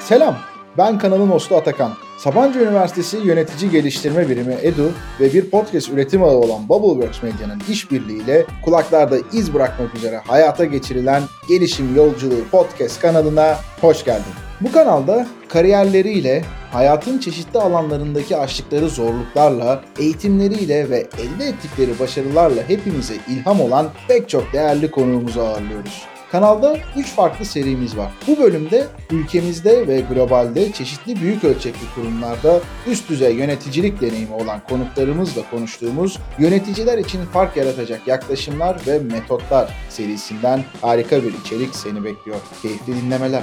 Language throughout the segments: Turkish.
Selam, ben kanalın hostu Atakan. Sabancı Üniversitesi Yönetici Geliştirme Birimi EDU ve bir podcast üretim ağı olan Bubbleworks Medya'nın işbirliğiyle kulaklarda iz bırakmak üzere hayata geçirilen Gelişim Yolculuğu podcast kanalına hoş geldin. Bu kanalda kariyerleriyle, hayatın çeşitli alanlarındaki aştıkları zorluklarla, eğitimleriyle ve elde ettikleri başarılarla hepimize ilham olan pek çok değerli konuğumuzu ağırlıyoruz. Kanalda 3 farklı serimiz var. Bu bölümde ülkemizde ve globalde çeşitli büyük ölçekli kurumlarda üst düzey yöneticilik deneyimi olan konuklarımızla konuştuğumuz yöneticiler için fark yaratacak yaklaşımlar ve metotlar serisinden harika bir içerik seni bekliyor. Keyifli dinlemeler.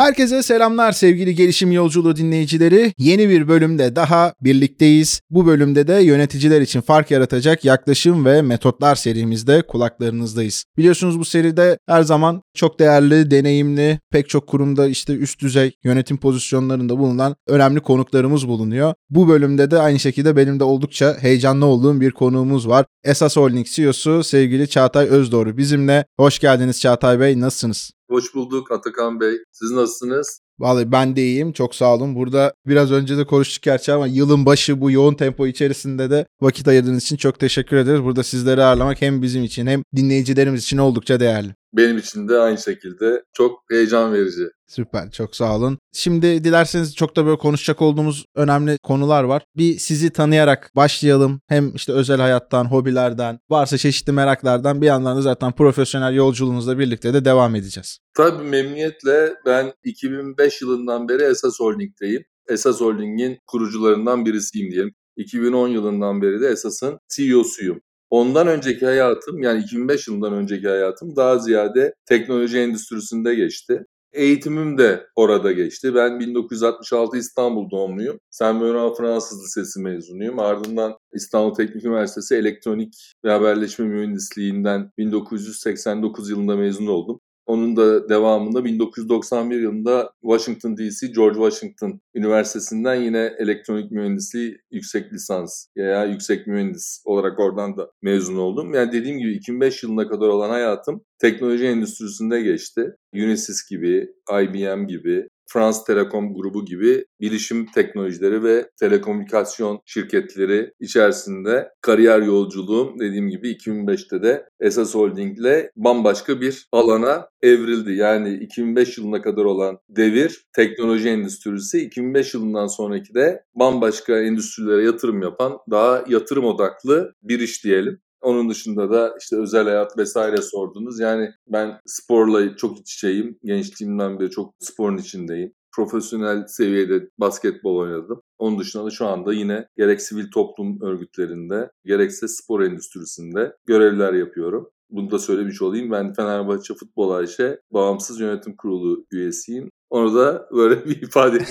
Herkese selamlar sevgili gelişim yolculuğu dinleyicileri. Yeni bir bölümde daha birlikteyiz. Bu bölümde de yöneticiler için fark yaratacak yaklaşım ve metotlar serimizde kulaklarınızdayız. Biliyorsunuz bu seride her zaman çok değerli, deneyimli, pek çok kurumda işte üst düzey yönetim pozisyonlarında bulunan önemli konuklarımız bulunuyor. Bu bölümde de aynı şekilde benim de oldukça heyecanlı olduğum bir konuğumuz var. Esas Holding CEO'su sevgili Çağatay Özdoğru bizimle. Hoş geldiniz Çağatay Bey, nasılsınız? Hoş bulduk Atakan Bey. Siz nasılsınız? Vallahi ben de iyiyim. Çok sağ olun. Burada biraz önce de konuştuk gerçi ama yılın başı bu yoğun tempo içerisinde de vakit ayırdığınız için çok teşekkür ederiz. Burada sizleri ağırlamak hem bizim için hem dinleyicilerimiz için oldukça değerli. Benim için de aynı şekilde çok heyecan verici. Süper çok sağ olun. Şimdi dilerseniz çok da böyle konuşacak olduğumuz önemli konular var. Bir sizi tanıyarak başlayalım. Hem işte özel hayattan, hobilerden, varsa çeşitli meraklardan bir yandan da zaten profesyonel yolculuğunuzla birlikte de devam edeceğiz. Tabii memnuniyetle ben 2005 yılından beri Esas Holding'deyim. Esas Holding'in kurucularından birisiyim diyelim. 2010 yılından beri de Esas'ın CEO'suyum. Ondan önceki hayatım yani 2005 yılından önceki hayatım daha ziyade teknoloji endüstrisinde geçti. Eğitimim de orada geçti. Ben 1966 İstanbul doğumluyum. Saint Bernard Fransız Lisesi mezunuyum. Ardından İstanbul Teknik Üniversitesi Elektronik ve Haberleşme Mühendisliğinden 1989 yılında mezun oldum. Onun da devamında 1991 yılında Washington DC George Washington Üniversitesi'nden yine elektronik mühendisliği yüksek lisans veya yüksek mühendis olarak oradan da mezun oldum. Yani dediğim gibi 2005 yılına kadar olan hayatım teknoloji endüstrisinde geçti. Unisys gibi, IBM gibi, Frans Telekom grubu gibi bilişim teknolojileri ve telekomünikasyon şirketleri içerisinde kariyer yolculuğum dediğim gibi 2005'te de Esas Holding ile bambaşka bir alana evrildi. Yani 2005 yılına kadar olan devir teknoloji endüstrisi, 2005 yılından sonraki de bambaşka endüstrilere yatırım yapan daha yatırım odaklı bir iş diyelim. Onun dışında da işte özel hayat vesaire sordunuz. Yani ben sporla çok iç içeyim. Gençliğimden beri çok sporun içindeyim. Profesyonel seviyede basketbol oynadım. Onun dışında da şu anda yine gerek sivil toplum örgütlerinde gerekse spor endüstrisinde görevler yapıyorum. Bunu da söylemiş olayım. Ben Fenerbahçe Futbol Ayşe Bağımsız Yönetim Kurulu üyesiyim. Onu da böyle bir ifade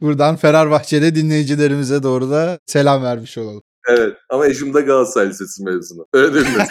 Buradan Fenerbahçe'de dinleyicilerimize doğru da selam vermiş olalım. Evet ama eşim de Galatasaray Lisesi mezunu. Öyle denmez.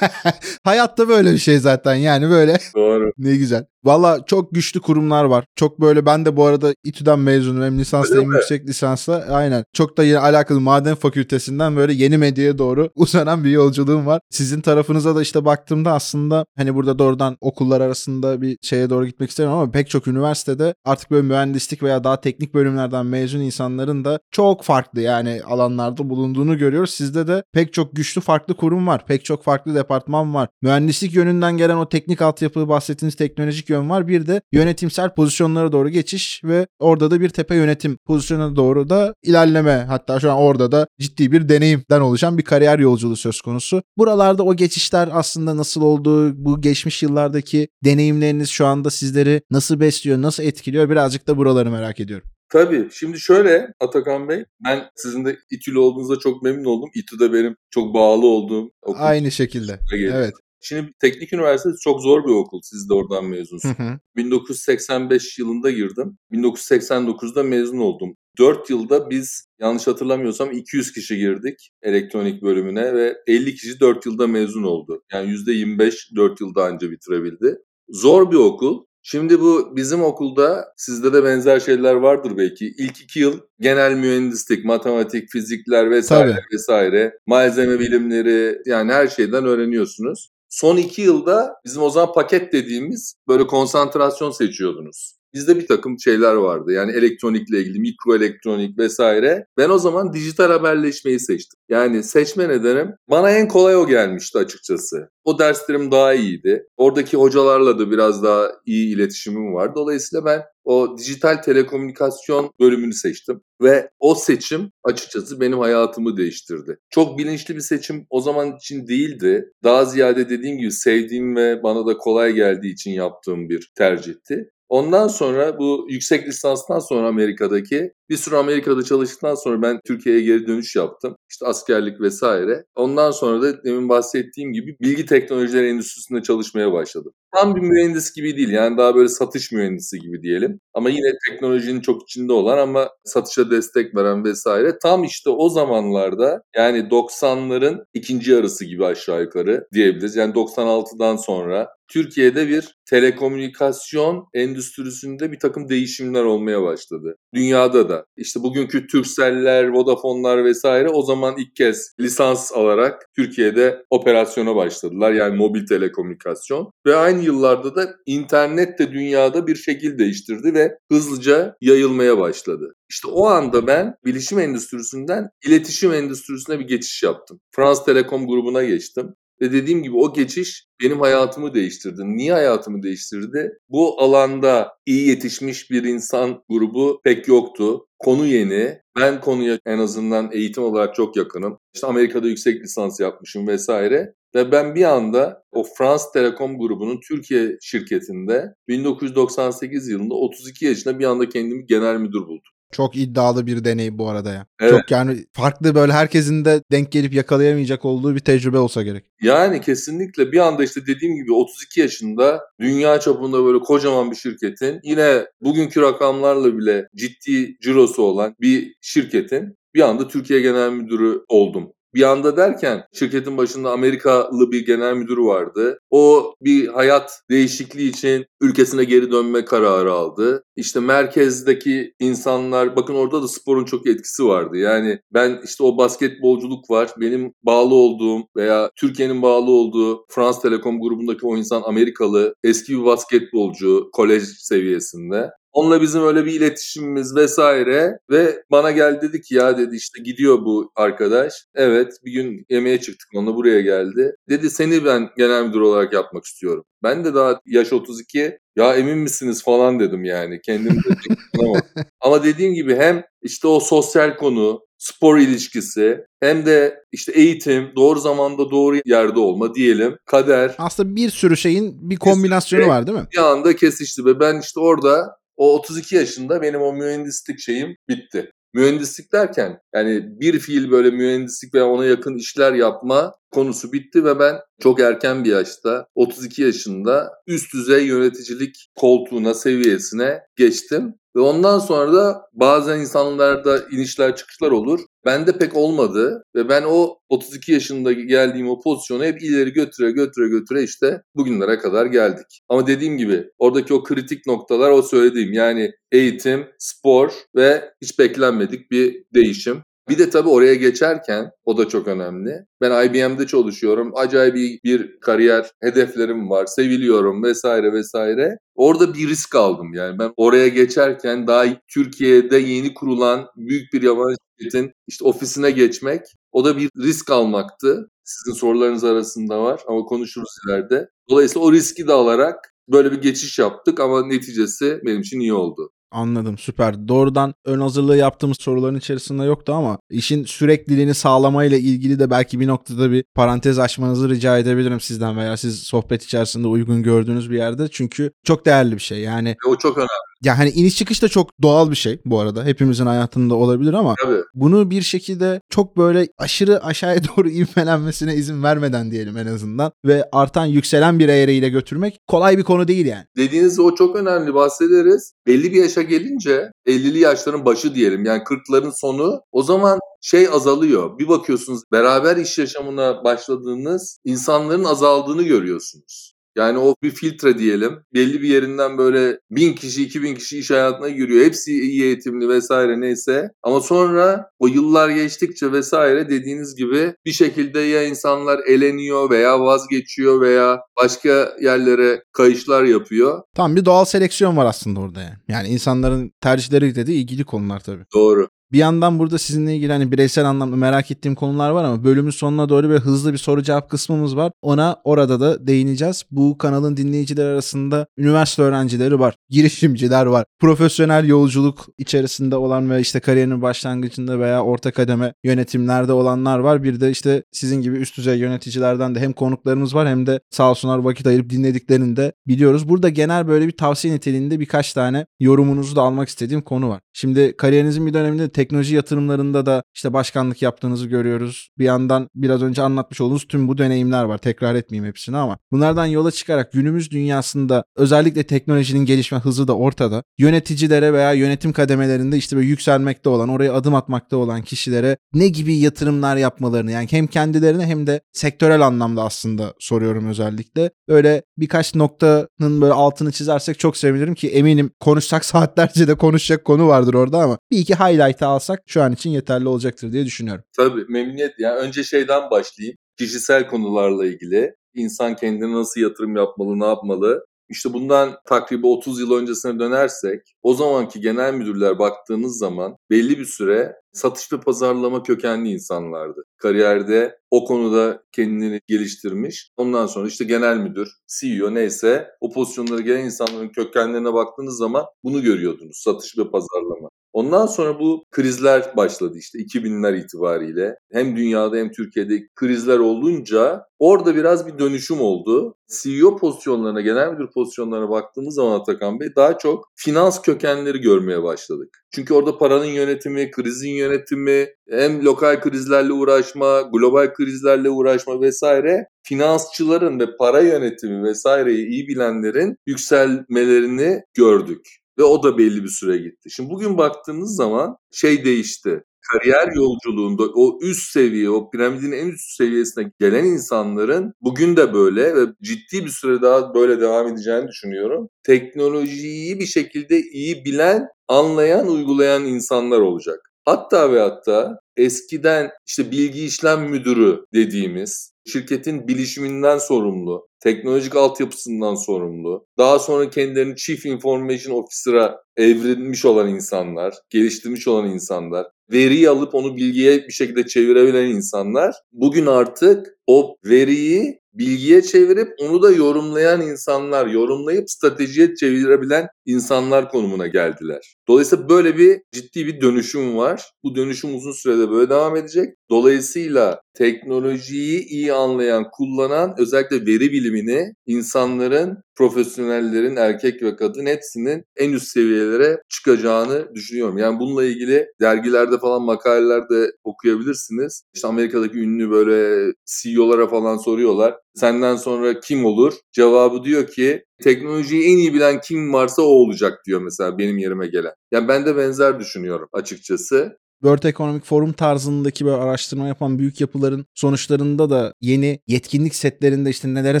Hayatta böyle bir şey zaten yani böyle. Doğru. ne güzel. Valla çok güçlü kurumlar var. Çok böyle ben de bu arada İTÜ'den mezunum. Hem lisansla hem yüksek lisansla. Aynen. Çok da yine alakalı maden fakültesinden böyle yeni medyaya doğru uzanan bir yolculuğum var. Sizin tarafınıza da işte baktığımda aslında hani burada doğrudan okullar arasında bir şeye doğru gitmek istemiyorum ama pek çok üniversitede artık böyle mühendislik veya daha teknik bölümlerden mezun insanların da çok farklı yani alanlarda bulunduğunu görüyoruz. Sizde de pek çok güçlü farklı kurum var. Pek çok farklı departman var. Mühendislik yönünden gelen o teknik altyapı bahsettiğiniz teknolojik yön var. Bir de yönetimsel pozisyonlara doğru geçiş ve orada da bir tepe yönetim pozisyonuna doğru da ilerleme. Hatta şu an orada da ciddi bir deneyimden oluşan bir kariyer yolculuğu söz konusu. Buralarda o geçişler aslında nasıl oldu? Bu geçmiş yıllardaki deneyimleriniz şu anda sizleri nasıl besliyor, nasıl etkiliyor? Birazcık da buraları merak ediyorum. Tabii. Şimdi şöyle Atakan Bey, ben sizin de İTÜ'lü olduğunuzda çok memnun oldum. İTÜ de benim çok bağlı olduğum okul. Aynı şekilde. Evet. Şimdi teknik üniversite çok zor bir okul. Siz de oradan mezunsunuz. Hı hı. 1985 yılında girdim. 1989'da mezun oldum. 4 yılda biz yanlış hatırlamıyorsam 200 kişi girdik elektronik bölümüne ve 50 kişi 4 yılda mezun oldu. Yani %25 4 yılda anca bitirebildi. Zor bir okul. Şimdi bu bizim okulda sizde de benzer şeyler vardır belki. İlk iki yıl genel mühendislik, matematik, fizikler vesaire Tabii. vesaire, malzeme bilimleri yani her şeyden öğreniyorsunuz. Son iki yılda bizim o zaman paket dediğimiz böyle konsantrasyon seçiyordunuz. Bizde bir takım şeyler vardı. Yani elektronikle ilgili, mikro elektronik vesaire. Ben o zaman dijital haberleşmeyi seçtim. Yani seçme nedenim bana en kolay o gelmişti açıkçası. O derslerim daha iyiydi. Oradaki hocalarla da biraz daha iyi iletişimim var. Dolayısıyla ben o dijital telekomünikasyon bölümünü seçtim. Ve o seçim açıkçası benim hayatımı değiştirdi. Çok bilinçli bir seçim o zaman için değildi. Daha ziyade dediğim gibi sevdiğim ve bana da kolay geldiği için yaptığım bir tercihti. Ondan sonra bu yüksek lisanstan sonra Amerika'daki bir süre Amerika'da çalıştıktan sonra ben Türkiye'ye geri dönüş yaptım. İşte askerlik vesaire. Ondan sonra da demin bahsettiğim gibi bilgi teknolojileri endüstrisinde çalışmaya başladım. Tam bir mühendis gibi değil yani daha böyle satış mühendisi gibi diyelim. Ama yine teknolojinin çok içinde olan ama satışa destek veren vesaire. Tam işte o zamanlarda yani 90'ların ikinci yarısı gibi aşağı yukarı diyebiliriz. Yani 96'dan sonra Türkiye'de bir telekomünikasyon endüstrisinde bir takım değişimler olmaya başladı. Dünyada da. İşte bugünkü Turkcell'ler, Vodafone'lar vesaire o zaman ilk kez lisans alarak Türkiye'de operasyona başladılar. Yani mobil telekomünikasyon. Ve aynı yıllarda da internet de dünyada bir şekil değiştirdi ve hızlıca yayılmaya başladı. İşte o anda ben bilişim endüstrisinden iletişim endüstrisine bir geçiş yaptım. Frans Telekom grubuna geçtim. Ve dediğim gibi o geçiş benim hayatımı değiştirdi. Niye hayatımı değiştirdi? Bu alanda iyi yetişmiş bir insan grubu pek yoktu. Konu yeni. Ben konuya en azından eğitim olarak çok yakınım. İşte Amerika'da yüksek lisans yapmışım vesaire. Ve ben bir anda o Frans Telekom grubunun Türkiye şirketinde 1998 yılında 32 yaşında bir anda kendimi genel müdür buldum. Çok iddialı bir deney bu arada ya. Evet. Çok yani farklı böyle herkesin de denk gelip yakalayamayacak olduğu bir tecrübe olsa gerek. Yani kesinlikle bir anda işte dediğim gibi 32 yaşında dünya çapında böyle kocaman bir şirketin yine bugünkü rakamlarla bile ciddi cirosu olan bir şirketin bir anda Türkiye Genel Müdürü oldum. Bir anda derken şirketin başında Amerikalı bir genel müdür vardı. O bir hayat değişikliği için ülkesine geri dönme kararı aldı. İşte merkezdeki insanlar bakın orada da sporun çok etkisi vardı. Yani ben işte o basketbolculuk var. Benim bağlı olduğum veya Türkiye'nin bağlı olduğu Frans Telekom grubundaki o insan Amerikalı. Eski bir basketbolcu kolej seviyesinde. Onunla bizim öyle bir iletişimimiz vesaire ve bana geldi dedi ki ya dedi işte gidiyor bu arkadaş. Evet bir gün yemeğe çıktık onunla buraya geldi. Dedi seni ben genel müdür olarak yapmak istiyorum. Ben de daha yaş 32 ya emin misiniz falan dedim yani kendimi Ama dediğim gibi hem işte o sosyal konu, spor ilişkisi hem de işte eğitim, doğru zamanda doğru yerde olma diyelim, kader. Aslında bir sürü şeyin bir kombinasyonu var değil mi? Bir anda kesişti ve ben işte orada o 32 yaşında benim o mühendislik şeyim bitti. Mühendislik derken yani bir fiil böyle mühendislik veya ona yakın işler yapma konusu bitti ve ben çok erken bir yaşta 32 yaşında üst düzey yöneticilik koltuğuna seviyesine geçtim. Ve ondan sonra da bazen insanlarda inişler çıkışlar olur. Bende pek olmadı ve ben o 32 yaşında geldiğim o pozisyonu hep ileri götüre götüre götüre işte bugünlere kadar geldik. Ama dediğim gibi oradaki o kritik noktalar o söylediğim yani eğitim, spor ve hiç beklenmedik bir değişim. Bir de tabii oraya geçerken o da çok önemli. Ben IBM'de çalışıyorum. Acayip bir, kariyer hedeflerim var. Seviliyorum vesaire vesaire. Orada bir risk aldım yani. Ben oraya geçerken daha Türkiye'de yeni kurulan büyük bir yabancı şirketin işte ofisine geçmek o da bir risk almaktı. Sizin sorularınız arasında var ama konuşuruz ileride. Dolayısıyla o riski de alarak böyle bir geçiş yaptık ama neticesi benim için iyi oldu. Anladım süper. Doğrudan ön hazırlığı yaptığımız soruların içerisinde yoktu ama işin sürekliliğini sağlamayla ilgili de belki bir noktada bir parantez açmanızı rica edebilirim sizden veya siz sohbet içerisinde uygun gördüğünüz bir yerde. Çünkü çok değerli bir şey. Yani o çok önemli. Ya hani iniş çıkış da çok doğal bir şey bu arada. Hepimizin hayatında olabilir ama Tabii. bunu bir şekilde çok böyle aşırı aşağıya doğru ivmelenmesine izin vermeden diyelim en azından ve artan yükselen bir eğriyle götürmek kolay bir konu değil yani. Dediğiniz o çok önemli bahsederiz. Belli bir yaşa gelince 50'li yaşların başı diyelim yani 40'ların sonu o zaman şey azalıyor. Bir bakıyorsunuz beraber iş yaşamına başladığınız insanların azaldığını görüyorsunuz. Yani o bir filtre diyelim. Belli bir yerinden böyle bin kişi, iki bin kişi iş hayatına giriyor. Hepsi iyi eğitimli vesaire neyse. Ama sonra o yıllar geçtikçe vesaire dediğiniz gibi bir şekilde ya insanlar eleniyor veya vazgeçiyor veya başka yerlere kayışlar yapıyor. Tam bir doğal seleksiyon var aslında orada yani. Yani insanların tercihleri de ilgili konular tabii. Doğru. Bir yandan burada sizinle ilgili hani bireysel anlamda merak ettiğim konular var ama bölümün sonuna doğru bir hızlı bir soru cevap kısmımız var. Ona orada da değineceğiz. Bu kanalın dinleyiciler arasında üniversite öğrencileri var, girişimciler var, profesyonel yolculuk içerisinde olan ve işte kariyerinin başlangıcında veya orta kademe yönetimlerde olanlar var. Bir de işte sizin gibi üst düzey yöneticilerden de hem konuklarımız var hem de sağ olsunlar vakit ayırıp dinlediklerini de biliyoruz. Burada genel böyle bir tavsiye niteliğinde birkaç tane yorumunuzu da almak istediğim konu var. Şimdi kariyerinizin bir döneminde teknoloji yatırımlarında da işte başkanlık yaptığınızı görüyoruz. Bir yandan biraz önce anlatmış olduğunuz tüm bu deneyimler var. Tekrar etmeyeyim hepsini ama bunlardan yola çıkarak günümüz dünyasında özellikle teknolojinin gelişme hızı da ortada. Yöneticilere veya yönetim kademelerinde işte böyle yükselmekte olan, oraya adım atmakta olan kişilere ne gibi yatırımlar yapmalarını yani hem kendilerine hem de sektörel anlamda aslında soruyorum özellikle. Böyle birkaç noktanın böyle altını çizersek çok sevinirim ki eminim konuşsak saatlerce de konuşacak konu vardır orada ama bir iki highlight alsak şu an için yeterli olacaktır diye düşünüyorum. Tabii memnuniyet. Yani önce şeyden başlayayım. Kişisel konularla ilgili. İnsan kendine nasıl yatırım yapmalı, ne yapmalı? İşte bundan takribi 30 yıl öncesine dönersek o zamanki genel müdürler baktığınız zaman belli bir süre satış ve pazarlama kökenli insanlardı. Kariyerde o konuda kendini geliştirmiş. Ondan sonra işte genel müdür, CEO neyse o pozisyonlara gelen insanların kökenlerine baktığınız zaman bunu görüyordunuz. Satış ve pazarlama. Ondan sonra bu krizler başladı işte 2000'ler itibariyle. Hem dünyada hem Türkiye'de krizler olunca orada biraz bir dönüşüm oldu. CEO pozisyonlarına, genel müdür pozisyonlarına baktığımız zaman Atakan Bey daha çok finans kökenleri görmeye başladık. Çünkü orada paranın yönetimi, krizin yönetimi, hem lokal krizlerle uğraşma, global krizlerle uğraşma vesaire finansçıların ve para yönetimi vesaireyi iyi bilenlerin yükselmelerini gördük. Ve o da belli bir süre gitti. Şimdi bugün baktığınız zaman şey değişti. Kariyer yolculuğunda o üst seviye, o piramidin en üst seviyesine gelen insanların bugün de böyle ve ciddi bir süre daha böyle devam edeceğini düşünüyorum. Teknolojiyi bir şekilde iyi bilen, anlayan, uygulayan insanlar olacak. Hatta ve hatta eskiden işte bilgi işlem müdürü dediğimiz şirketin bilişiminden sorumlu, teknolojik altyapısından sorumlu, daha sonra kendilerini Chief Information Officer'a evrilmiş olan insanlar, geliştirmiş olan insanlar, veriyi alıp onu bilgiye bir şekilde çevirebilen insanlar bugün artık o veriyi bilgiye çevirip onu da yorumlayan insanlar, yorumlayıp stratejiye çevirebilen insanlar konumuna geldiler. Dolayısıyla böyle bir ciddi bir dönüşüm var. Bu dönüşüm uzun sürede böyle devam edecek. Dolayısıyla teknolojiyi iyi anlayan, kullanan özellikle veri bilimini insanların, profesyonellerin, erkek ve kadın hepsinin en üst seviyelere çıkacağını düşünüyorum. Yani bununla ilgili dergilerde falan makalelerde okuyabilirsiniz. İşte Amerika'daki ünlü böyle CEO'lara falan soruyorlar. Senden sonra kim olur? Cevabı diyor ki teknolojiyi en iyi bilen kim varsa o olacak diyor mesela benim yerime gelen. Yani ben de benzer düşünüyorum açıkçası. World Economic Forum tarzındaki böyle araştırma yapan büyük yapıların sonuçlarında da yeni yetkinlik setlerinde işte nelere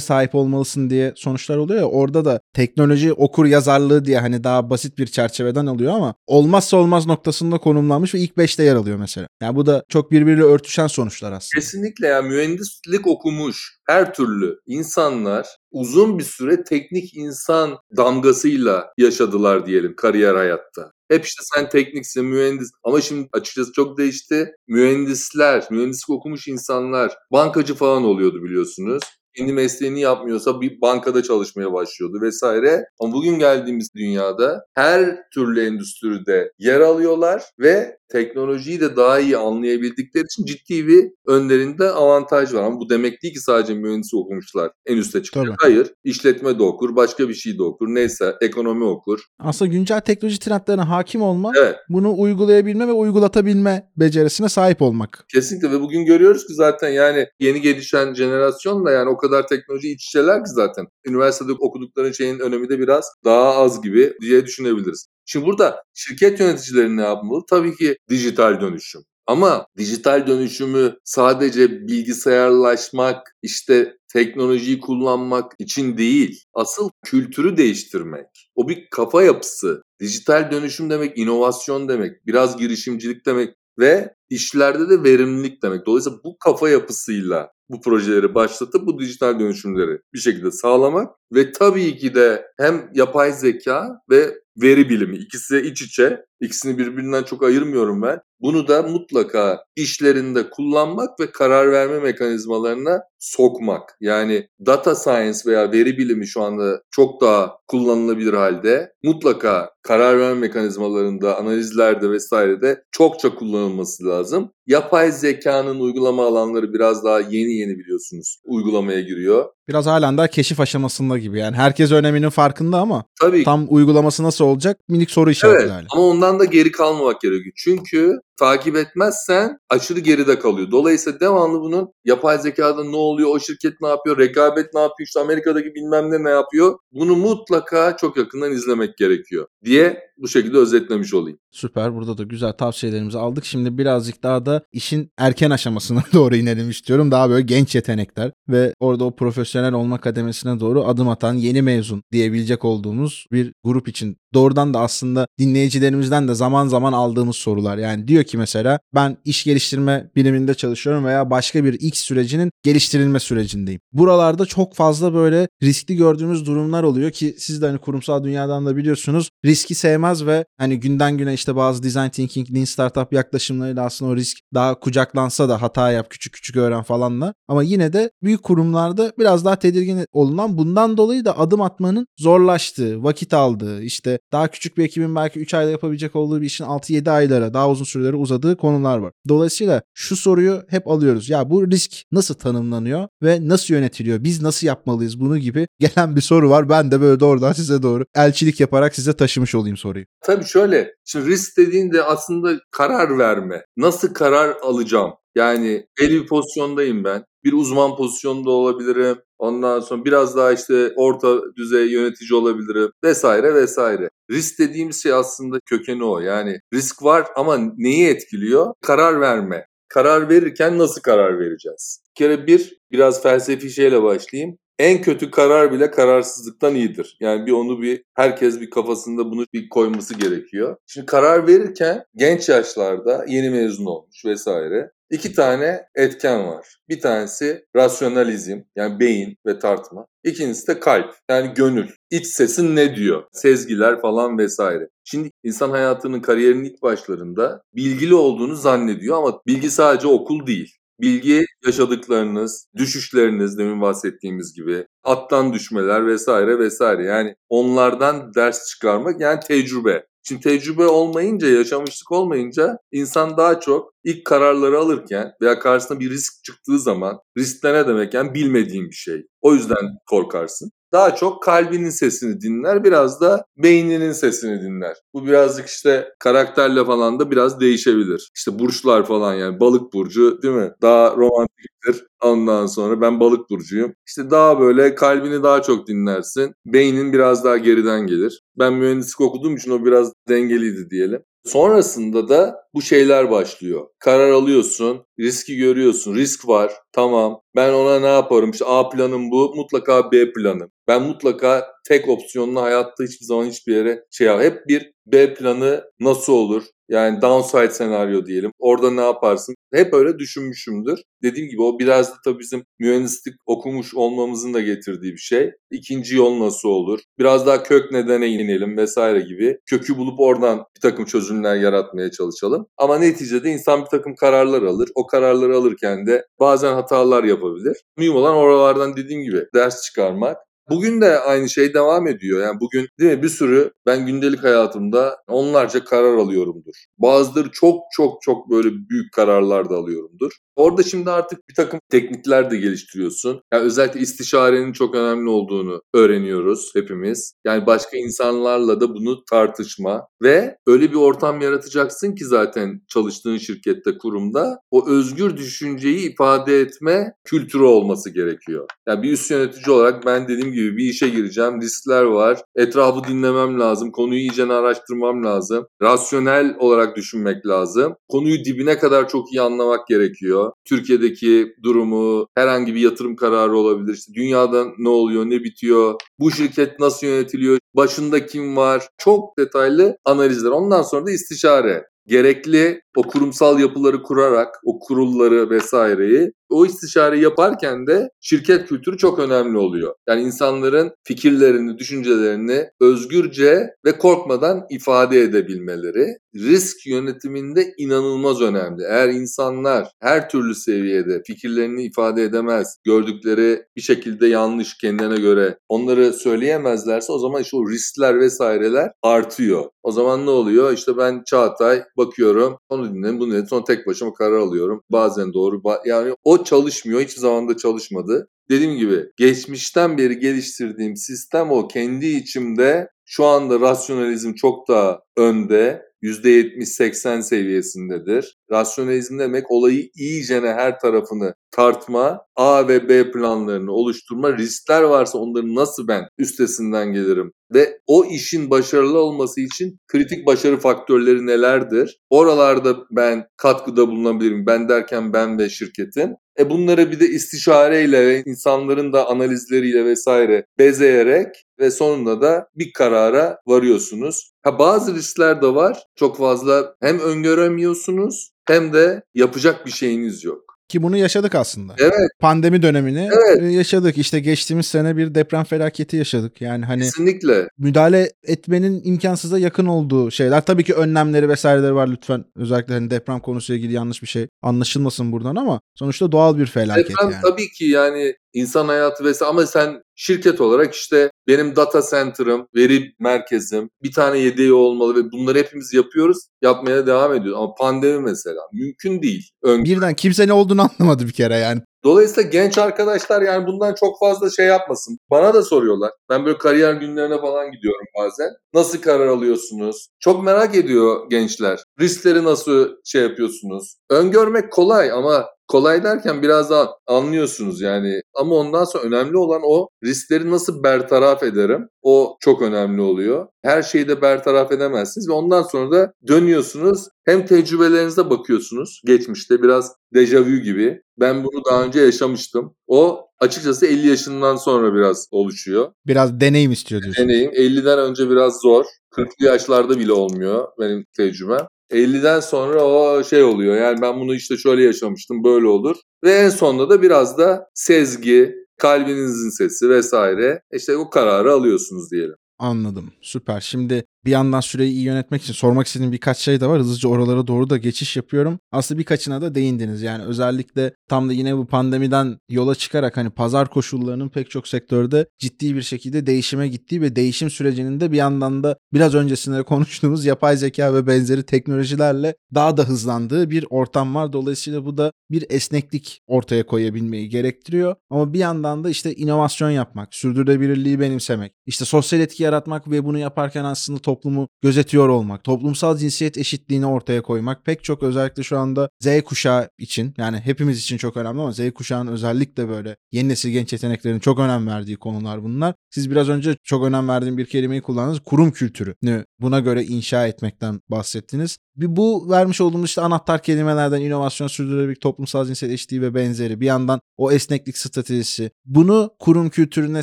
sahip olmalısın diye sonuçlar oluyor ya orada da teknoloji okur yazarlığı diye hani daha basit bir çerçeveden alıyor ama olmazsa olmaz noktasında konumlanmış ve ilk 5'te yer alıyor mesela. Yani bu da çok birbiriyle örtüşen sonuçlar aslında. Kesinlikle ya mühendislik okumuş her türlü insanlar uzun bir süre teknik insan damgasıyla yaşadılar diyelim kariyer hayatta. Hep işte sen tekniksin, mühendis. Ama şimdi açıkçası çok değişti. Mühendisler, mühendislik okumuş insanlar bankacı falan oluyordu biliyorsunuz kendi mesleğini yapmıyorsa bir bankada çalışmaya başlıyordu vesaire. Ama bugün geldiğimiz dünyada her türlü endüstride yer alıyorlar ve teknolojiyi de daha iyi anlayabildikleri için ciddi bir önlerinde avantaj var. Ama bu demek değil ki sadece mühendis okumuşlar en üste çıkıyor. Hayır. işletme de okur, başka bir şey de okur. Neyse ekonomi okur. Aslında güncel teknoloji trendlerine hakim olmak, evet. bunu uygulayabilme ve uygulatabilme becerisine sahip olmak. Kesinlikle ve bugün görüyoruz ki zaten yani yeni gelişen jenerasyonla yani o kadar teknoloji iç içeler ki zaten. Üniversitede okudukları şeyin önemi de biraz daha az gibi diye düşünebiliriz. Şimdi burada şirket yöneticileri ne yapmalı? Tabii ki dijital dönüşüm. Ama dijital dönüşümü sadece bilgisayarlaşmak, işte teknolojiyi kullanmak için değil, asıl kültürü değiştirmek. O bir kafa yapısı. Dijital dönüşüm demek inovasyon demek, biraz girişimcilik demek ve işlerde de verimlilik demek. Dolayısıyla bu kafa yapısıyla bu projeleri başlatıp bu dijital dönüşümleri bir şekilde sağlamak ve tabii ki de hem yapay zeka ve veri bilimi ikisi iç içe. İkisini birbirinden çok ayırmıyorum ben. Bunu da mutlaka işlerinde kullanmak ve karar verme mekanizmalarına sokmak. Yani data science veya veri bilimi şu anda çok daha kullanılabilir halde. Mutlaka karar verme mekanizmalarında, analizlerde vesairede çokça kullanılması lazım. Yapay zekanın uygulama alanları biraz daha yeni yeni biliyorsunuz uygulamaya giriyor. Biraz halen daha keşif aşamasında gibi yani. Herkes öneminin farkında ama Tabii tam uygulaması nasıl olacak minik soru işareti Evet hala. ama ondan da geri kalmamak gerekiyor. Çünkü takip etmezsen aşırı geride kalıyor. Dolayısıyla devamlı bunun yapay zekada ne oluyor, o şirket ne yapıyor, rekabet ne yapıyor, işte Amerika'daki bilmem ne ne yapıyor. Bunu mutlaka çok yakından izlemek gerekiyor diye bu şekilde özetlemiş olayım. Süper. Burada da güzel tavsiyelerimizi aldık. Şimdi birazcık daha da işin erken aşamasına doğru inelim istiyorum. Daha böyle genç yetenekler ve orada o profesyonel olma kademesine doğru adım atan yeni mezun diyebilecek olduğumuz bir grup için doğrudan da aslında dinleyicilerimizden de zaman zaman aldığımız sorular. Yani diyor ki mesela ben iş geliştirme biliminde çalışıyorum veya başka bir X sürecinin geliştirilme sürecindeyim. Buralarda çok fazla böyle riskli gördüğümüz durumlar oluyor ki siz de hani kurumsal dünyadan da biliyorsunuz riski sevmez ve hani günden güne işte bazı design thinking, lean startup yaklaşımlarıyla aslında o risk daha kucaklansa da hata yap, küçük küçük öğren falanla. Ama yine de büyük kurumlarda biraz daha tedirgin olunan bundan dolayı da adım atmanın zorlaştığı, vakit aldığı, işte daha küçük bir ekibin belki 3 ayda yapabilecek olduğu bir işin 6-7 aylara, daha uzun sürelere uzadığı konular var. Dolayısıyla şu soruyu hep alıyoruz. Ya bu risk nasıl tanımlanıyor ve nasıl yönetiliyor? Biz nasıl yapmalıyız bunu gibi gelen bir soru var. Ben de böyle doğrudan size doğru elçilik yaparak size taşımış olayım soruyu. Tabii şöyle, şimdi risk dediğinde aslında karar verme. Nasıl karar alacağım? Yani belli bir pozisyondayım ben. Bir uzman pozisyonda olabilirim. Ondan sonra biraz daha işte orta düzey yönetici olabilirim vesaire vesaire. Risk dediğimiz şey aslında kökeni o. Yani risk var ama neyi etkiliyor? Karar verme. Karar verirken nasıl karar vereceğiz? Bir kere bir, biraz felsefi şeyle başlayayım. En kötü karar bile kararsızlıktan iyidir. Yani bir onu bir herkes bir kafasında bunu bir koyması gerekiyor. Şimdi karar verirken genç yaşlarda yeni mezun olmuş vesaire iki tane etken var. Bir tanesi rasyonalizm yani beyin ve tartma. İkincisi de kalp yani gönül. İç sesin ne diyor? Sezgiler falan vesaire. Şimdi insan hayatının kariyerinin ilk başlarında bilgili olduğunu zannediyor ama bilgi sadece okul değil. Bilgi yaşadıklarınız, düşüşleriniz demin bahsettiğimiz gibi, attan düşmeler vesaire vesaire. Yani onlardan ders çıkarmak yani tecrübe. Şimdi tecrübe olmayınca, yaşamışlık olmayınca insan daha çok ilk kararları alırken veya karşısına bir risk çıktığı zaman risk ne demek yani bilmediğin bir şey. O yüzden korkarsın. Daha çok kalbinin sesini dinler, biraz da beyninin sesini dinler. Bu birazcık işte karakterle falan da biraz değişebilir. İşte burçlar falan yani balık burcu değil mi? Daha romantiktir. Ondan sonra ben balık burcuyum. İşte daha böyle kalbini daha çok dinlersin. Beynin biraz daha geriden gelir. Ben mühendislik okuduğum için o biraz dengeliydi diyelim. Sonrasında da bu şeyler başlıyor. Karar alıyorsun, riski görüyorsun, risk var. Tamam ben ona ne yaparım? İşte A planım bu, mutlaka B planım. Ben mutlaka tek opsiyonlu hayatta hiçbir zaman hiçbir yere şey yap. Hep bir B planı nasıl olur? Yani downside senaryo diyelim. Orada ne yaparsın? Hep öyle düşünmüşümdür. Dediğim gibi o biraz da tabii bizim mühendislik okumuş olmamızın da getirdiği bir şey. İkinci yol nasıl olur? Biraz daha kök nedene inelim vesaire gibi. Kökü bulup oradan bir takım çözümler yaratmaya çalışalım. Ama neticede insan bir takım kararlar alır. O kararları alırken de bazen hatalar yapabilir. Mühim olan oralardan dediğim gibi ders çıkarmak. Bugün de aynı şey devam ediyor. Yani bugün değil mi bir sürü ben gündelik hayatımda onlarca karar alıyorumdur. Bazıları çok çok çok böyle büyük kararlar da alıyorumdur. Orada şimdi artık bir takım teknikler de geliştiriyorsun. Yani özellikle istişarenin çok önemli olduğunu öğreniyoruz hepimiz. Yani başka insanlarla da bunu tartışma ve öyle bir ortam yaratacaksın ki zaten çalıştığın şirkette, kurumda o özgür düşünceyi ifade etme kültürü olması gerekiyor. Yani bir üst yönetici olarak ben dediğim gibi gibi bir işe gireceğim. Riskler var. Etrafı dinlemem lazım. Konuyu iyice araştırmam lazım. Rasyonel olarak düşünmek lazım. Konuyu dibine kadar çok iyi anlamak gerekiyor. Türkiye'deki durumu, herhangi bir yatırım kararı olabilir. İşte dünyada ne oluyor, ne bitiyor, bu şirket nasıl yönetiliyor, başında kim var? Çok detaylı analizler. Ondan sonra da istişare gerekli o kurumsal yapıları kurarak, o kurulları vesaireyi o istişare yaparken de şirket kültürü çok önemli oluyor. Yani insanların fikirlerini, düşüncelerini özgürce ve korkmadan ifade edebilmeleri risk yönetiminde inanılmaz önemli. Eğer insanlar her türlü seviyede fikirlerini ifade edemez, gördükleri bir şekilde yanlış kendine göre onları söyleyemezlerse o zaman işte o riskler vesaireler artıyor. O zaman ne oluyor? İşte ben Çağatay bakıyorum, onu dinledim, bunu dinledim, sonra tek başıma karar alıyorum. Bazen doğru, yani o çalışmıyor, hiçbir zaman da çalışmadı. Dediğim gibi geçmişten beri geliştirdiğim sistem o. Kendi içimde şu anda rasyonalizm çok daha önde. %70-80 seviyesindedir. Rasyonalizm demek olayı iyicene her tarafını tartma, A ve B planlarını oluşturma, riskler varsa onları nasıl ben üstesinden gelirim? Ve o işin başarılı olması için kritik başarı faktörleri nelerdir? Oralarda ben katkıda bulunabilirim. Ben derken ben ve şirketin. E bunları bir de istişareyle ve insanların da analizleriyle vesaire bezeyerek ve sonunda da bir karara varıyorsunuz. Ha bazı riskler de var. Çok fazla hem öngöremiyorsunuz hem de yapacak bir şeyiniz yok. Ki bunu yaşadık aslında. Evet. Pandemi dönemini Evet. e, yaşadık. İşte geçtiğimiz sene bir deprem felaketi yaşadık. Yani hani Kesinlikle. müdahale etmenin imkansıza yakın olduğu şeyler. Tabii ki önlemleri vesaireleri var lütfen. Özellikle hani deprem konusuyla ilgili yanlış bir şey anlaşılmasın buradan ama sonuçta doğal bir felaket Deprem yani. tabii ki yani insan hayatı vesaire ama sen şirket olarak işte benim data center'ım, veri merkezim, bir tane yedeği olmalı ve bunları hepimiz yapıyoruz. Yapmaya devam ediyoruz. Ama pandemi mesela mümkün değil. Ön Birden kimse ne olduğunu anlamadı bir kere yani. Dolayısıyla genç arkadaşlar yani bundan çok fazla şey yapmasın. Bana da soruyorlar. Ben böyle kariyer günlerine falan gidiyorum bazen. Nasıl karar alıyorsunuz? Çok merak ediyor gençler. Riskleri nasıl şey yapıyorsunuz? Öngörmek kolay ama kolay derken biraz daha anlıyorsunuz yani. Ama ondan sonra önemli olan o riskleri nasıl bertaraf ederim? O çok önemli oluyor. Her şeyi de bertaraf edemezsiniz ve ondan sonra da dönüyorsunuz. Hem tecrübelerinize bakıyorsunuz. Geçmişte biraz dejavu gibi. Ben bunu daha önce yaşamıştım. O açıkçası 50 yaşından sonra biraz oluşuyor. Biraz deneyim istiyor diyorsun. Deneyim 50'den önce biraz zor. 40'lı yaşlarda bile olmuyor benim tecrübem. 50'den sonra o şey oluyor. Yani ben bunu işte şöyle yaşamıştım, böyle olur. Ve en sonunda da biraz da sezgi, kalbinizin sesi vesaire. İşte o kararı alıyorsunuz diyelim. Anladım. Süper. Şimdi bir yandan süreyi iyi yönetmek için sormak istediğim birkaç şey de var. Hızlıca oralara doğru da geçiş yapıyorum. Aslında birkaçına da değindiniz. Yani özellikle tam da yine bu pandemiden yola çıkarak hani pazar koşullarının pek çok sektörde ciddi bir şekilde değişime gittiği ve değişim sürecinin de bir yandan da biraz öncesinde konuştuğumuz yapay zeka ve benzeri teknolojilerle daha da hızlandığı bir ortam var. Dolayısıyla bu da bir esneklik ortaya koyabilmeyi gerektiriyor. Ama bir yandan da işte inovasyon yapmak, sürdürülebilirliği benimsemek, işte sosyal etki yaratmak ve bunu yaparken aslında toplumu gözetiyor olmak, toplumsal cinsiyet eşitliğini ortaya koymak pek çok özellikle şu anda Z kuşağı için yani hepimiz için çok önemli ama Z kuşağının özellikle böyle yeni nesil genç yeteneklerin çok önem verdiği konular bunlar. Siz biraz önce çok önem verdiğim bir kelimeyi kullandınız. Kurum kültürünü buna göre inşa etmekten bahsettiniz. Bir bu vermiş olduğumuz işte anahtar kelimelerden inovasyon, sürdürülebilirlik, toplumsal cinsiyet eşitliği ve benzeri bir yandan o esneklik stratejisi. Bunu kurum kültürüne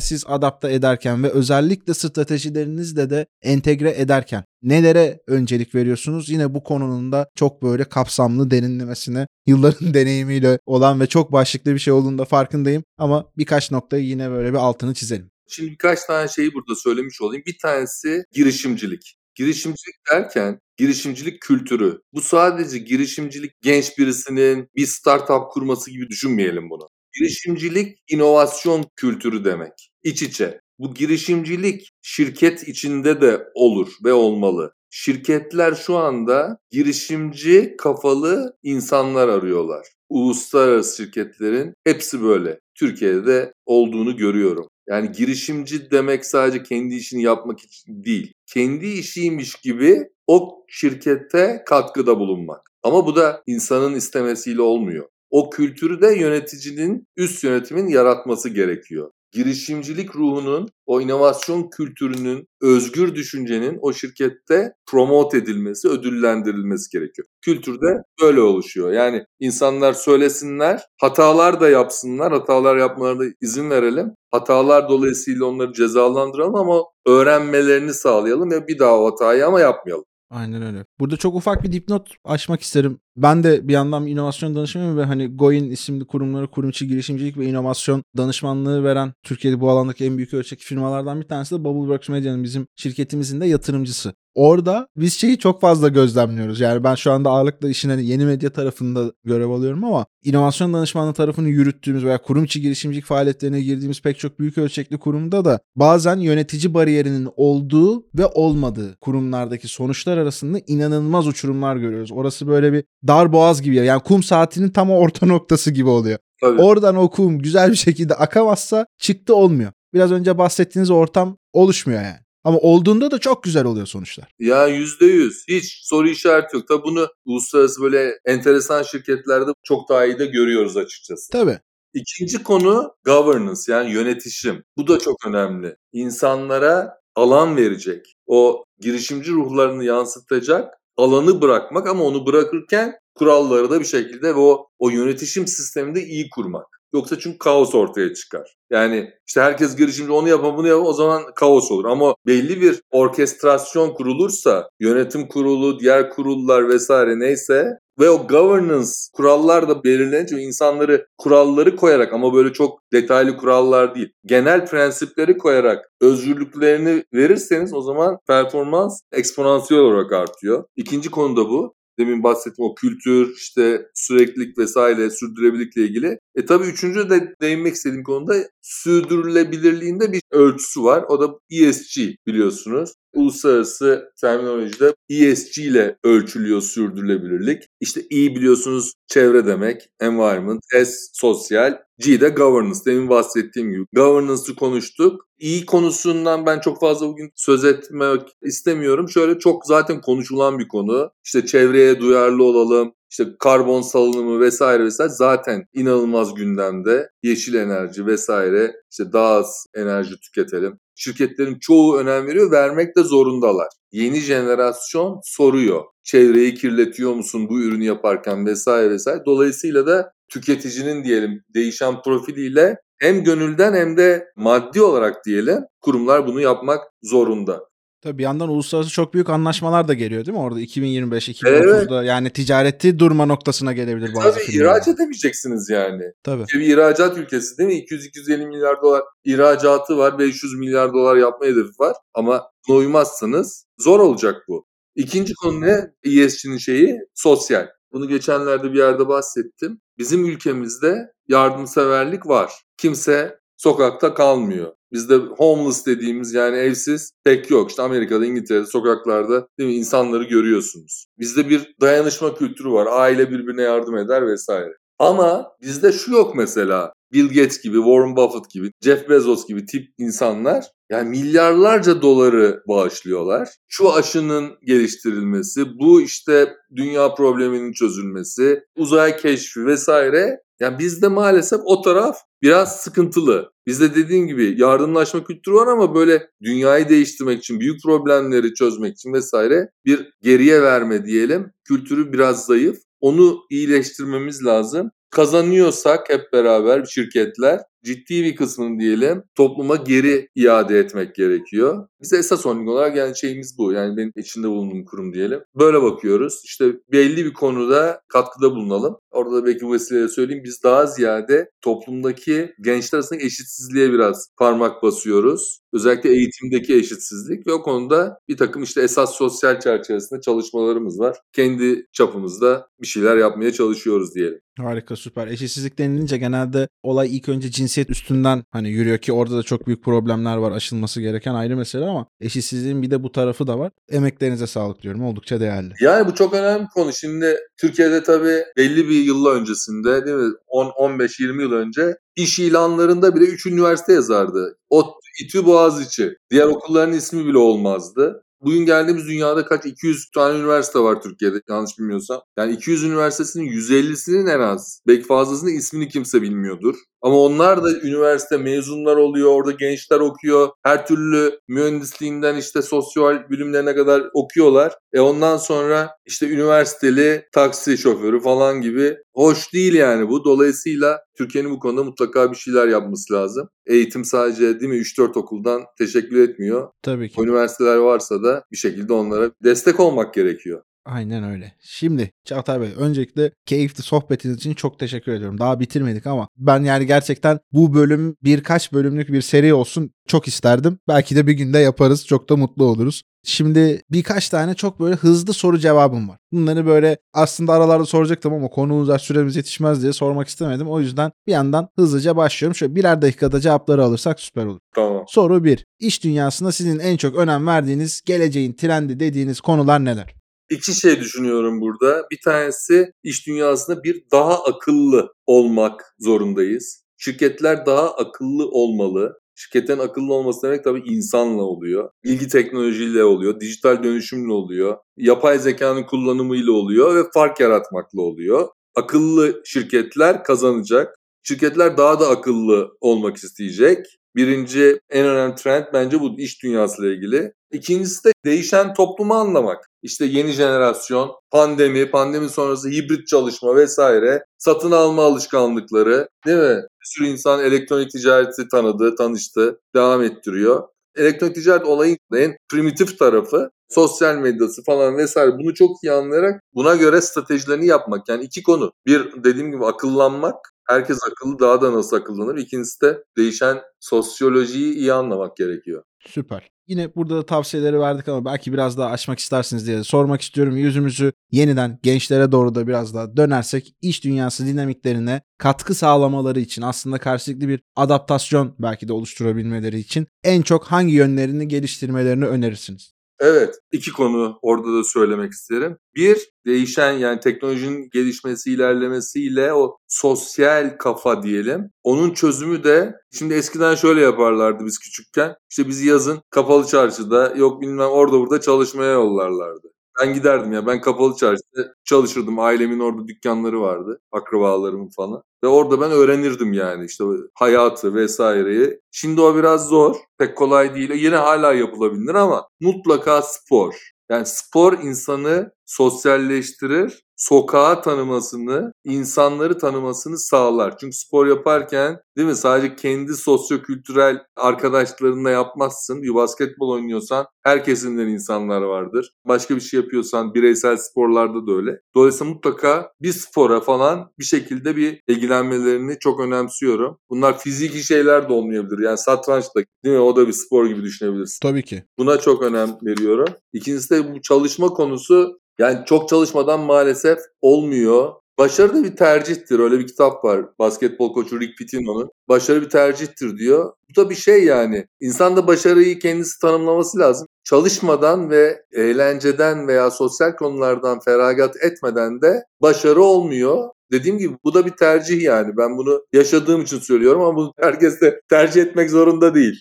siz adapte ederken ve özellikle stratejilerinizle de entegre ederken nelere öncelik veriyorsunuz? Yine bu konunun da çok böyle kapsamlı derinlemesine yılların deneyimiyle olan ve çok başlıklı bir şey olduğunda farkındayım. Ama birkaç noktayı yine böyle bir altını çizelim. Şimdi birkaç tane şeyi burada söylemiş olayım. Bir tanesi girişimcilik. Girişimcilik derken girişimcilik kültürü. Bu sadece girişimcilik genç birisinin bir startup kurması gibi düşünmeyelim bunu. Girişimcilik inovasyon kültürü demek. İç içe. Bu girişimcilik şirket içinde de olur ve olmalı. Şirketler şu anda girişimci kafalı insanlar arıyorlar. Uluslararası şirketlerin hepsi böyle. Türkiye'de de olduğunu görüyorum. Yani girişimci demek sadece kendi işini yapmak için değil. Kendi işiymiş gibi o şirkete katkıda bulunmak. Ama bu da insanın istemesiyle olmuyor. O kültürü de yöneticinin, üst yönetimin yaratması gerekiyor. Girişimcilik ruhunun, o inovasyon kültürünün, özgür düşüncenin o şirkette promote edilmesi, ödüllendirilmesi gerekiyor. Kültürde böyle oluşuyor. Yani insanlar söylesinler, hatalar da yapsınlar, hatalar yapmalarına izin verelim. Hatalar dolayısıyla onları cezalandıralım ama öğrenmelerini sağlayalım ve bir daha o hatayı ama yapmayalım. Aynen öyle. Burada çok ufak bir dipnot açmak isterim. Ben de bir yandan inovasyon danışmanıyım ve hani Goin isimli kurumları kurum içi girişimcilik ve inovasyon danışmanlığı veren Türkiye'de bu alandaki en büyük ölçekli firmalardan bir tanesi de Bubbleworks Media'nın bizim şirketimizin de yatırımcısı. Orada biz şeyi çok fazla gözlemliyoruz. Yani ben şu anda ağırlıkla işin hani yeni medya tarafında görev alıyorum ama inovasyon danışmanlığı tarafını yürüttüğümüz veya kurum içi girişimcilik faaliyetlerine girdiğimiz pek çok büyük ölçekli kurumda da bazen yönetici bariyerinin olduğu ve olmadığı kurumlardaki sonuçlar arasında inanılmaz uçurumlar görüyoruz. Orası böyle bir dar boğaz gibi yani kum saatinin tam orta noktası gibi oluyor. Tabii. Oradan o kum güzel bir şekilde akamazsa çıktı olmuyor. Biraz önce bahsettiğiniz ortam oluşmuyor yani. Ama olduğunda da çok güzel oluyor sonuçlar. Ya yüzde yüz. Hiç soru işareti yok. Tabi bunu uluslararası böyle enteresan şirketlerde çok daha iyi de görüyoruz açıkçası. Tabii. İkinci konu governance yani yönetişim. Bu da çok önemli. İnsanlara alan verecek, o girişimci ruhlarını yansıtacak alanı bırakmak ama onu bırakırken kuralları da bir şekilde ve o, o yönetişim sisteminde iyi kurmak. Yoksa çünkü kaos ortaya çıkar. Yani işte herkes girişimci onu yapar bunu yapar o zaman kaos olur. Ama belli bir orkestrasyon kurulursa yönetim kurulu, diğer kurullar vesaire neyse ve o governance kurallar da belirlenince insanları kuralları koyarak ama böyle çok detaylı kurallar değil. Genel prensipleri koyarak özgürlüklerini verirseniz o zaman performans eksponansiyel olarak artıyor. İkinci konu da bu demin bahsettim o kültür, işte süreklilik vesaire sürdürülebilirlikle ilgili. E tabii üçüncü de değinmek istediğim konuda sürdürülebilirliğinde bir ölçüsü var. O da ESG biliyorsunuz. Uluslararası terminolojide ESG ile ölçülüyor sürdürülebilirlik. İşte E biliyorsunuz çevre demek, environment, S sosyal, G de governance. Demin bahsettiğim gibi. Governance'ı konuştuk. E konusundan ben çok fazla bugün söz etmek istemiyorum. Şöyle çok zaten konuşulan bir konu. İşte çevreye duyarlı olalım, işte karbon salınımı vesaire vesaire zaten inanılmaz gündemde. Yeşil enerji vesaire işte daha az enerji tüketelim. Şirketlerin çoğu önem veriyor, vermek de zorundalar. Yeni jenerasyon soruyor. Çevreyi kirletiyor musun bu ürünü yaparken vesaire vesaire. Dolayısıyla da tüketicinin diyelim değişen profiliyle hem gönülden hem de maddi olarak diyelim kurumlar bunu yapmak zorunda. Tabii bir yandan uluslararası çok büyük anlaşmalar da geliyor değil mi orada 2025-2030'da evet. yani ticareti durma noktasına gelebilir bazı Tabii firmalar. ihraç edemeyeceksiniz yani. Tabii. Bir ihracat ülkesi değil mi? 200-250 milyar dolar ihracatı var, 500 milyar dolar yapma hedefi var ama uymazsanız zor olacak bu. İkinci konu ne? ESG'nin şeyi sosyal. Bunu geçenlerde bir yerde bahsettim. Bizim ülkemizde yardımseverlik var. Kimse sokakta kalmıyor. Bizde homeless dediğimiz yani evsiz pek yok. İşte Amerika'da, İngiltere'de sokaklarda değil mi insanları görüyorsunuz. Bizde bir dayanışma kültürü var. Aile birbirine yardım eder vesaire. Ama bizde şu yok mesela. Bill Gates gibi, Warren Buffett gibi, Jeff Bezos gibi tip insanlar yani milyarlarca doları bağışlıyorlar. Şu aşının geliştirilmesi, bu işte dünya probleminin çözülmesi, uzay keşfi vesaire. Yani bizde maalesef o taraf biraz sıkıntılı. Bizde dediğim gibi yardımlaşma kültürü var ama böyle dünyayı değiştirmek için, büyük problemleri çözmek için vesaire bir geriye verme diyelim. Kültürü biraz zayıf. Onu iyileştirmemiz lazım kazanıyorsak hep beraber şirketler ciddi bir kısmını diyelim topluma geri iade etmek gerekiyor. Biz esas holding olarak yani şeyimiz bu. Yani benim içinde bulunduğum kurum diyelim. Böyle bakıyoruz. İşte belli bir konuda katkıda bulunalım. Orada da belki bu vesileyle söyleyeyim. Biz daha ziyade toplumdaki gençler arasındaki eşitsizliğe biraz parmak basıyoruz. Özellikle eğitimdeki eşitsizlik ve o konuda bir takım işte esas sosyal çerçevesinde çalışmalarımız var. Kendi çapımızda bir şeyler yapmaya çalışıyoruz diyelim. Harika süper. Eşitsizlik denilince genelde olay ilk önce cinsiyet üstünden hani yürüyor ki orada da çok büyük problemler var aşılması gereken ayrı mesele ama eşitsizliğin bir de bu tarafı da var. Emeklerinize sağlık diyorum. Oldukça değerli. Yani bu çok önemli bir konu. Şimdi Türkiye'de tabii belli bir yılla öncesinde değil mi 10-15-20 yıl önce iş ilanlarında bile 3 üniversite yazardı. O İTÜ Boğaziçi. Diğer okulların ismi bile olmazdı. Bugün geldiğimiz dünyada kaç 200 tane üniversite var Türkiye'de yanlış bilmiyorsam. Yani 200 üniversitesinin 150'sinin en az belki fazlasının ismini kimse bilmiyordur. Ama onlar da üniversite mezunlar oluyor, orada gençler okuyor. Her türlü mühendisliğinden işte sosyal bilimlerine kadar okuyorlar. E ondan sonra işte üniversiteli taksi şoförü falan gibi hoş değil yani bu. Dolayısıyla Türkiye'nin bu konuda mutlaka bir şeyler yapması lazım. Eğitim sadece değil mi 3-4 okuldan teşekkür etmiyor. Tabii ki. Üniversiteler varsa da bir şekilde onlara destek olmak gerekiyor. Aynen öyle. Şimdi Çağatay Bey öncelikle keyifli sohbetiniz için çok teşekkür ediyorum. Daha bitirmedik ama ben yani gerçekten bu bölüm birkaç bölümlük bir seri olsun çok isterdim. Belki de bir günde yaparız. Çok da mutlu oluruz. Şimdi birkaç tane çok böyle hızlı soru cevabım var. Bunları böyle aslında aralarda soracaktım ama konu uzar süremiz yetişmez diye sormak istemedim. O yüzden bir yandan hızlıca başlıyorum. Şöyle birer dakikada cevapları alırsak süper olur. Tamam. Soru 1. İş dünyasında sizin en çok önem verdiğiniz, geleceğin trendi dediğiniz konular neler? İki şey düşünüyorum burada. Bir tanesi iş dünyasında bir daha akıllı olmak zorundayız. Şirketler daha akıllı olmalı. Şirketlerin akıllı olması demek tabii insanla oluyor. Bilgi teknolojiyle oluyor, dijital dönüşümle oluyor, yapay zekanın kullanımıyla oluyor ve fark yaratmakla oluyor. Akıllı şirketler kazanacak. Şirketler daha da akıllı olmak isteyecek. Birinci en önemli trend bence bu iş dünyasıyla ilgili. İkincisi de değişen toplumu anlamak. İşte yeni jenerasyon, pandemi, pandemi sonrası hibrit çalışma vesaire, satın alma alışkanlıkları değil mi? Bir sürü insan elektronik ticareti tanıdı, tanıştı, devam ettiriyor. Elektronik ticaret olayın en primitif tarafı sosyal medyası falan vesaire bunu çok iyi anlayarak buna göre stratejilerini yapmak. Yani iki konu. Bir dediğim gibi akıllanmak herkes akıllı daha da nasıl akıllanır. İkincisi de değişen sosyolojiyi iyi anlamak gerekiyor. Süper. Yine burada da tavsiyeleri verdik ama belki biraz daha açmak istersiniz diye sormak istiyorum. Yüzümüzü yeniden gençlere doğru da biraz daha dönersek iş dünyası dinamiklerine katkı sağlamaları için aslında karşılıklı bir adaptasyon belki de oluşturabilmeleri için en çok hangi yönlerini geliştirmelerini önerirsiniz? Evet, iki konu orada da söylemek isterim. Bir, değişen yani teknolojinin gelişmesi, ilerlemesiyle o sosyal kafa diyelim. Onun çözümü de şimdi eskiden şöyle yaparlardı biz küçükken. İşte bizi yazın kapalı çarşıda yok bilmem orada burada çalışmaya yollarlardı. Ben giderdim ya. Ben kapalı çarşıda çalışırdım. Ailemin orada dükkanları vardı. Akrabalarımın falan. Ve orada ben öğrenirdim yani işte hayatı vesaireyi. Şimdi o biraz zor. Pek kolay değil. Yine hala yapılabilir ama mutlaka spor. Yani spor insanı sosyalleştirir, sokağa tanımasını, insanları tanımasını sağlar. Çünkü spor yaparken değil mi sadece kendi sosyokültürel arkadaşlarınla yapmazsın. Bir basketbol oynuyorsan her kesimden insanlar vardır. Başka bir şey yapıyorsan bireysel sporlarda da öyle. Dolayısıyla mutlaka bir spora falan bir şekilde bir ilgilenmelerini çok önemsiyorum. Bunlar fiziki şeyler de olmayabilir. Yani satranç da değil mi o da bir spor gibi düşünebilirsin. Tabii ki. Buna çok önem veriyorum. İkincisi de bu çalışma konusu yani çok çalışmadan maalesef olmuyor. Başarı da bir tercihtir. Öyle bir kitap var. Basketbol koçu Rick Pitino'nun. Başarı bir tercihtir diyor. Bu da bir şey yani. İnsan da başarıyı kendisi tanımlaması lazım. Çalışmadan ve eğlenceden veya sosyal konulardan feragat etmeden de başarı olmuyor. Dediğim gibi bu da bir tercih yani. Ben bunu yaşadığım için söylüyorum ama bunu herkes de tercih etmek zorunda değil.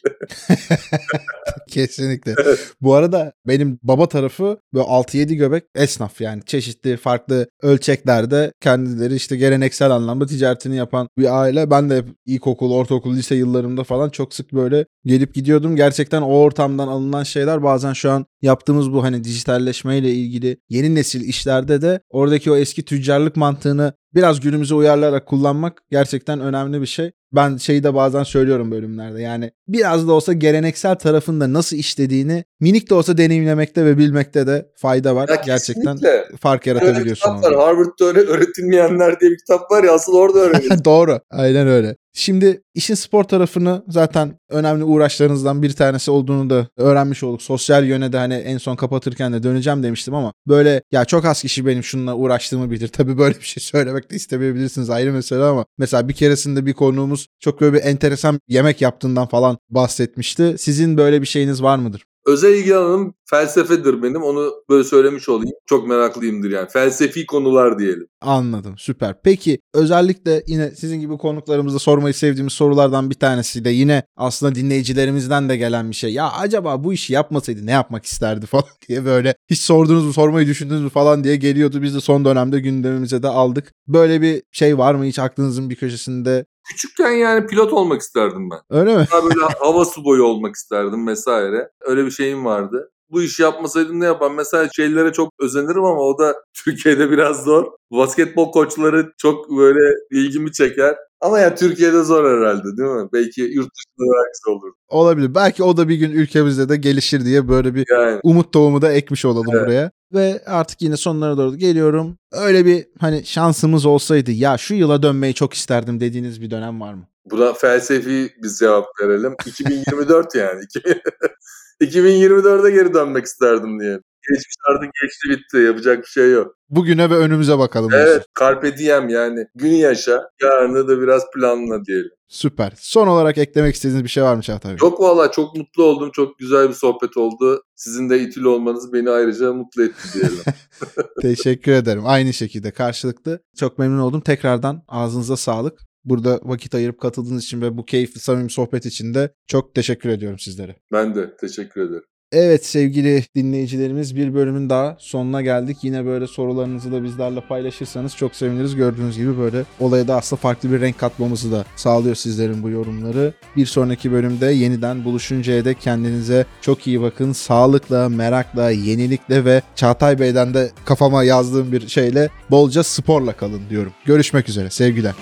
Kesinlikle. Bu arada benim baba tarafı böyle 6-7 göbek esnaf yani çeşitli farklı ölçeklerde kendileri işte geleneksel anlamda ticaretini yapan bir aile. Ben de ilkokul, ortaokul, lise yıllarımda falan çok sık böyle gelip gidiyordum. Gerçekten o ortamdan alınan şeyler bazen şu an yaptığımız bu hani dijitalleşmeyle ilgili yeni nesil işlerde de oradaki o eski tüccarlık mantığını biraz günümüze uyarlayarak kullanmak gerçekten önemli bir şey. Ben şeyi de bazen söylüyorum bölümlerde. Yani biraz da olsa geleneksel tarafında nasıl işlediğini minik de olsa deneyimlemekte ve bilmekte de fayda var. Ya gerçekten kesinlikle. fark yaratabiliyorsun. Öyle kitap var. Harvard'da öyle öğretilmeyenler diye bir kitap var ya asıl orada öğreniyorsun. Doğru. Aynen öyle. Şimdi işin spor tarafını zaten önemli uğraşlarınızdan bir tanesi olduğunu da öğrenmiş olduk. Sosyal yöne de hani en son kapatırken de döneceğim demiştim ama böyle ya çok az kişi benim şununla uğraştığımı bilir. Tabii böyle bir şey söylemek de istemeyebilirsiniz ayrı mesele ama mesela bir keresinde bir konuğumuz çok böyle bir enteresan yemek yaptığından falan bahsetmişti. Sizin böyle bir şeyiniz var mıdır? Özel ilgi alanım felsefedir benim. Onu böyle söylemiş olayım. Çok meraklıyımdır yani. Felsefi konular diyelim. Anladım süper. Peki özellikle yine sizin gibi konuklarımızda sormayı sevdiğimiz sorulardan bir tanesi de yine aslında dinleyicilerimizden de gelen bir şey. Ya acaba bu işi yapmasaydı ne yapmak isterdi falan diye böyle hiç sordunuz mu sormayı düşündünüz mü falan diye geliyordu. Biz de son dönemde gündemimize de aldık. Böyle bir şey var mı hiç aklınızın bir köşesinde Küçükken yani pilot olmak isterdim ben. Öyle mi? Daha böyle hava suboyu olmak isterdim vesaire. Öyle bir şeyim vardı. Bu işi yapmasaydım ne yaparım? Mesela şeylere çok özenirim ama o da Türkiye'de biraz zor. Basketbol koçları çok böyle ilgimi çeker. Ama ya Türkiye'de zor herhalde değil mi? Belki yurt dışında belki olur. Olabilir. Belki o da bir gün ülkemizde de gelişir diye böyle bir Yani umut tohumu da ekmiş olalım Evet. buraya. Ve artık yine sonlara doğru geliyorum. Öyle bir hani şansımız olsaydı ya şu yıla dönmeyi çok isterdim dediğiniz bir dönem var mı? buna felsefi bir cevap verelim. 2024 yani. 2024'e geri dönmek isterdim diye. Geçmiş artık geçti bitti. Yapacak bir şey yok. Bugüne ve önümüze bakalım. diyorsun. Evet. Carpe diem yani. Günü yaşa. Yarını da biraz planla diyelim. Süper. Son olarak eklemek istediğiniz bir şey var mı Çağatay Bey? Çok valla çok mutlu oldum. Çok güzel bir sohbet oldu. Sizin de itili olmanız beni ayrıca mutlu etti diyelim. Teşekkür ederim. Aynı şekilde karşılıklı. Çok memnun oldum. Tekrardan ağzınıza sağlık. Burada vakit ayırıp katıldığınız için ve bu keyifli samimi sohbet için de çok teşekkür ediyorum sizlere. ben de teşekkür ederim. Evet sevgili dinleyicilerimiz bir bölümün daha sonuna geldik. Yine böyle sorularınızı da bizlerle paylaşırsanız çok seviniriz. Gördüğünüz gibi böyle olaya da aslında farklı bir renk katmamızı da sağlıyor sizlerin bu yorumları. Bir sonraki bölümde yeniden buluşuncaya dek kendinize çok iyi bakın. Sağlıkla, merakla, yenilikle ve Çağatay Bey'den de kafama yazdığım bir şeyle bolca sporla kalın diyorum. Görüşmek üzere sevgiler.